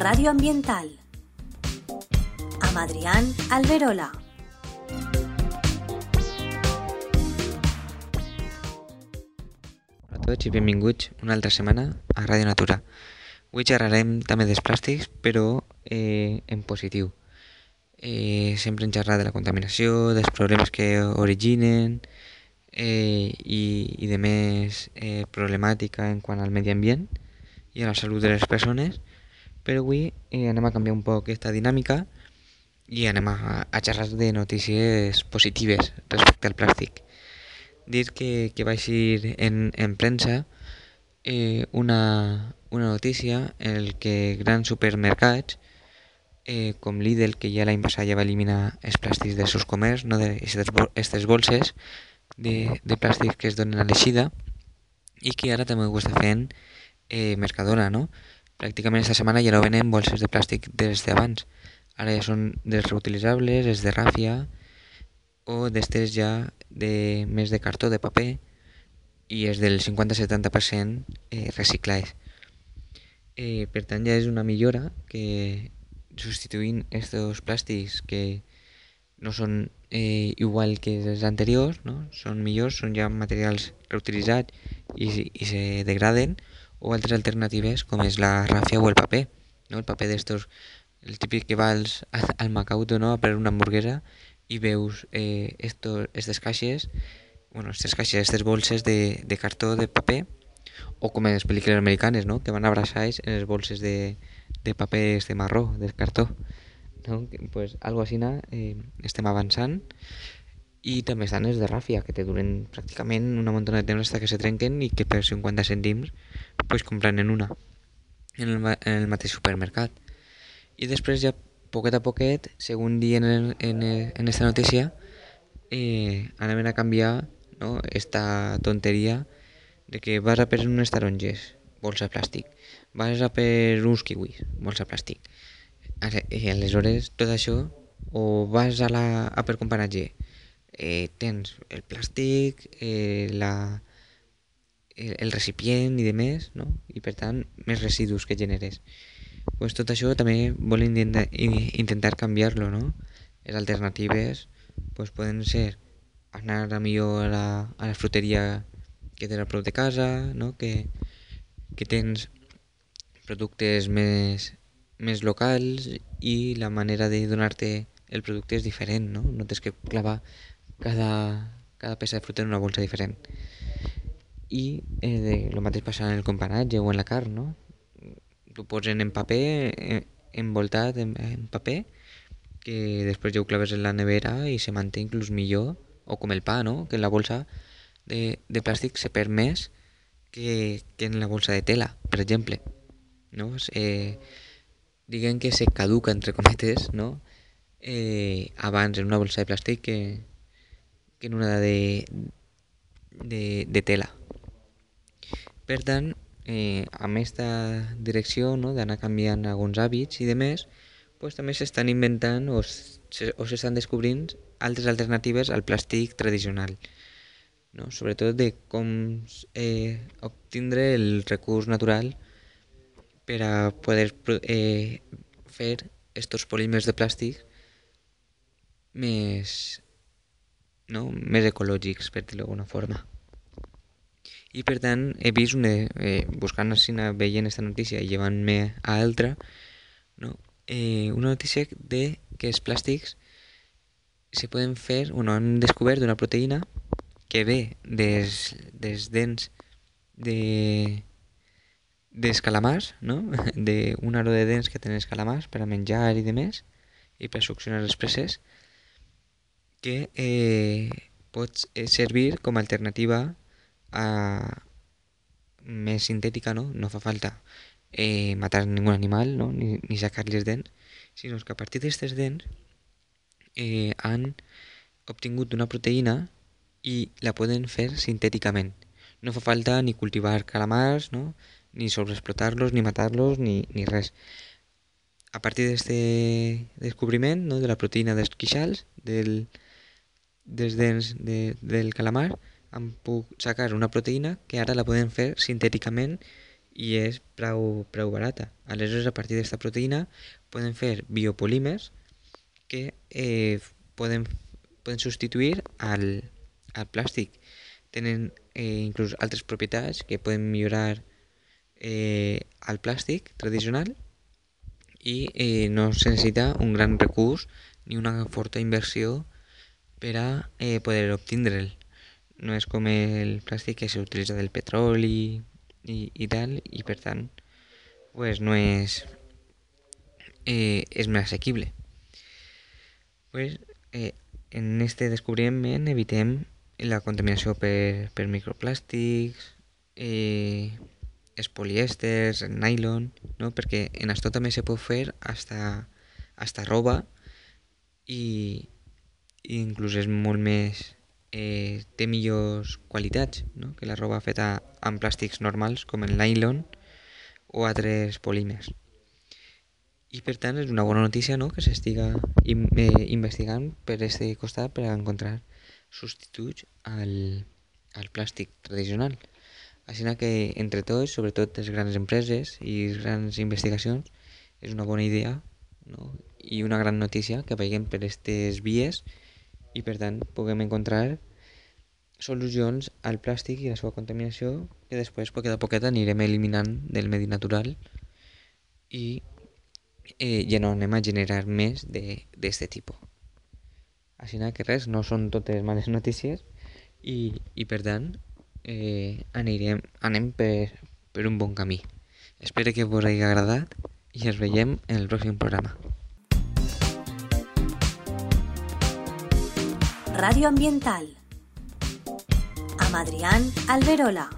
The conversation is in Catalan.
Radio Ambiental. Amb Adrián Alberola. Hola a tots i benvinguts una altra setmana a Ràdio Natura. Avui xerrarem també dels plàstics, però eh, en positiu. Eh, sempre en xerrar de la contaminació, dels problemes que originen eh, i, i de més eh, problemàtica en quant al medi ambient i a la salut de les persones, però avui eh, anem a canviar un poc aquesta dinàmica i anem a, a xerrar de notícies positives respecte al plàstic dir que, que va eixir en, en premsa eh, una, una notícia en el que grans supermercats eh, com Lidl, que ja l'any passat ja va eliminar els plàstics dels seus comerç, no d'aquestes bolses de, de plàstic que es donen a l'eixida i que ara també ho està fent eh, Mercadona, no? Pràcticament esta setmana ja no venen bolses de plàstic des d'abans. Ara ja són dels reutilitzables, els de ràfia o d'estes ja de més de cartó, de paper i és del 50-70% eh. Eh, per tant ja és una millora que substituint aquests plàstics que no són eh, igual que els anteriors, no? són millors, són ja materials reutilitzats i, i se degraden, o altres alternatives com és la ràfia o el paper. No? El paper d'estos, el típic que vas al, Macauto no? a per una hamburguesa i veus eh, esto, aquestes caixes, bueno, aquestes caixes, aquestes bolses de, de cartó, de paper, o com en les pel·lícules americanes, no? que van abraçats en les bolses de, de paper de marró, de cartó. No? Pues algo així eh, estem avançant i també estan els de ràfia que te duren pràcticament una muntona de temps fins que se trenquen i que per 50 cèntims pues, compren en una en el, en el mateix supermercat. I després ja poquet a poquet, según dient en, en, en esta notícia, eh, anaven a canviar no, esta tonteria de que vas a per unes taronges, bolsa plàstic, vas a per uns kiwis, bolsa plàstic. I aleshores tot això, o vas a, la, a per comparatge, eh, tens el plàstic, eh, la, el, recipient i de més, no? i per tant més residus que generes pues tot això també vol intentar, intentar canviar-lo, no? Les alternatives pues poden ser anar a millor a la, a la fruteria que tens a prop de casa, no? que, que tens productes més, més locals i la manera de donar-te el producte és diferent, no? No tens que clavar cada, cada peça de fruita en una bolsa diferent. I eh, de, lo mateix passa en el comparatge o en la carn, no? t'ho posen en paper, eh, envoltat en, en paper, que després ja ho claves en la nevera i se manté inclús millor, o com el pa, no? que en la bolsa de, de plàstic se perd més que, que en la bolsa de tela, per exemple. No? Eh, diguem que se caduca, entre cometes, no? eh, abans en una bolsa de plàstic que, que en una de, de, de tela. Per tant, eh, amb aquesta direcció no, d'anar canviant alguns hàbits i de més, pues, també s'estan inventant o s'estan descobrint altres alternatives al plàstic tradicional. No? Sobretot de com eh, obtindre el recurs natural per a poder eh, fer estos polímers de plàstic més, no? més ecològics, per dir-ho d'alguna forma i per tant he vist una, eh, buscant així veient aquesta notícia i llevant-me a altra no? eh, una notícia de que els plàstics se poden fer, bueno, han descobert una proteïna que ve des, des dents de dels calamars, no? d'un aro de dents que tenen els calamars per a menjar i de més i per succionar les presses que eh, pot eh, servir com a alternativa a més sintètica, no? No fa falta eh, matar ningú animal, no? Ni, ni sacar-li els dents, sinó que a partir d'aquestes dents eh, han obtingut una proteïna i la poden fer sintèticament. No fa falta ni cultivar calamars, no? ni sobreexplotar-los, ni matar-los, ni, ni res. A partir d'aquest descobriment no? de la proteïna dels quixals, del, dels dents de, del calamar, han puc sacar una proteïna que ara la podem fer sintèticament i és prou, prou barata. Aleshores, a partir d'aquesta proteïna poden fer biopolímers que eh, poden, poden substituir al, al plàstic. Tenen eh, inclús altres propietats que poden millorar eh, el plàstic tradicional i eh, no se necessita un gran recurs ni una forta inversió per a eh, poder obtindre'l. No és com el plàstic que s'utilitza del petroli i, i tal, i per tant pues no és, eh, és més assequible. Pues, eh, en este descobriment evitem la contaminació per, per microplàstics, eh, nylon, no? perquè en això també se pot fer hasta, hasta roba i, i inclús eh, té millors qualitats no? que la roba feta amb plàstics normals com el nylon o altres polímers i per tant és una bona notícia no? que s'estiga in, eh, investigant per aquest costat per encontrar substituts al, al plàstic tradicional així que entre tots, sobretot les grans empreses i les grans investigacions, és una bona idea no? i una gran notícia que veiem per aquestes vies i per tant puguem encontrar solucions al plàstic i la seva contaminació que després poquet a poquet anirem eliminant del medi natural i eh, ja no anem a generar més d'aquest tipus. Així que res, no són totes males notícies i, i per tant eh, anirem, anem per, per un bon camí. Espero que vos hagi agradat i ens veiem en el pròxim programa. Radio Ambiental amb Adrián Alberola.